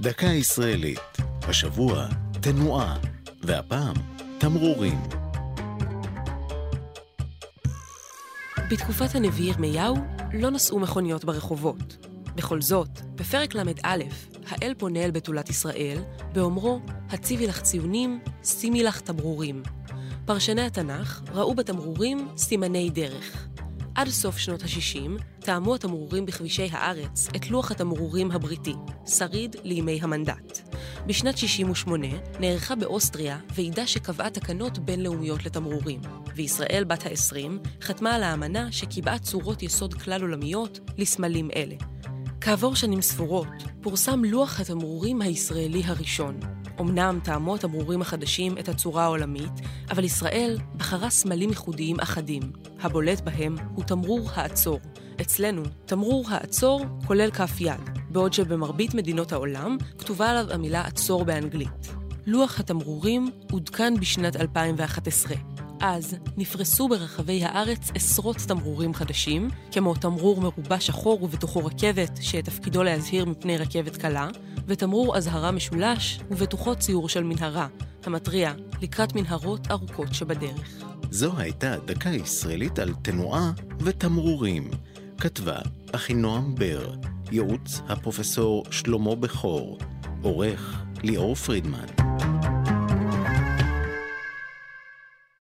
דקה ישראלית, השבוע תנועה, והפעם תמרורים. בתקופת הנביא ירמיהו לא נסעו מכוניות ברחובות. בכל זאת, בפרק ל"א, האל פונה אל בתולת ישראל, באומרו, הציבי לך ציונים, שימי לך תמרורים. פרשני התנ"ך ראו בתמרורים סימני דרך. עד סוף שנות ה-60 טעמו התמרורים בכבישי הארץ את לוח התמרורים הבריטי, שריד לימי המנדט. בשנת 68 נערכה באוסטריה ועידה שקבעה תקנות בינלאומיות לתמרורים, וישראל בת ה-20 חתמה על האמנה שקיבעה צורות יסוד כלל עולמיות לסמלים אלה. כעבור שנים ספורות פורסם לוח התמרורים הישראלי הראשון. אמנם טעמו התמרורים החדשים את הצורה העולמית, אבל ישראל בחרה סמלים ייחודיים אחדים. הבולט בהם הוא תמרור העצור. אצלנו, תמרור העצור כולל כף יד, בעוד שבמרבית מדינות העולם כתובה עליו המילה עצור באנגלית. לוח התמרורים עודכן בשנת 2011. אז נפרסו ברחבי הארץ עשרות תמרורים חדשים, כמו תמרור מרובע שחור ובתוכו רכבת, שתפקידו להזהיר מפני רכבת קלה, ותמרור אזהרה משולש, ובתוכו ציור של מנהרה, המתריע לקראת מנהרות ארוכות שבדרך. זו הייתה דקה ישראלית על תנועה ותמרורים. כתבה אחינועם בר, ייעוץ הפרופסור שלמה בכור, עורך ליאור פרידמן.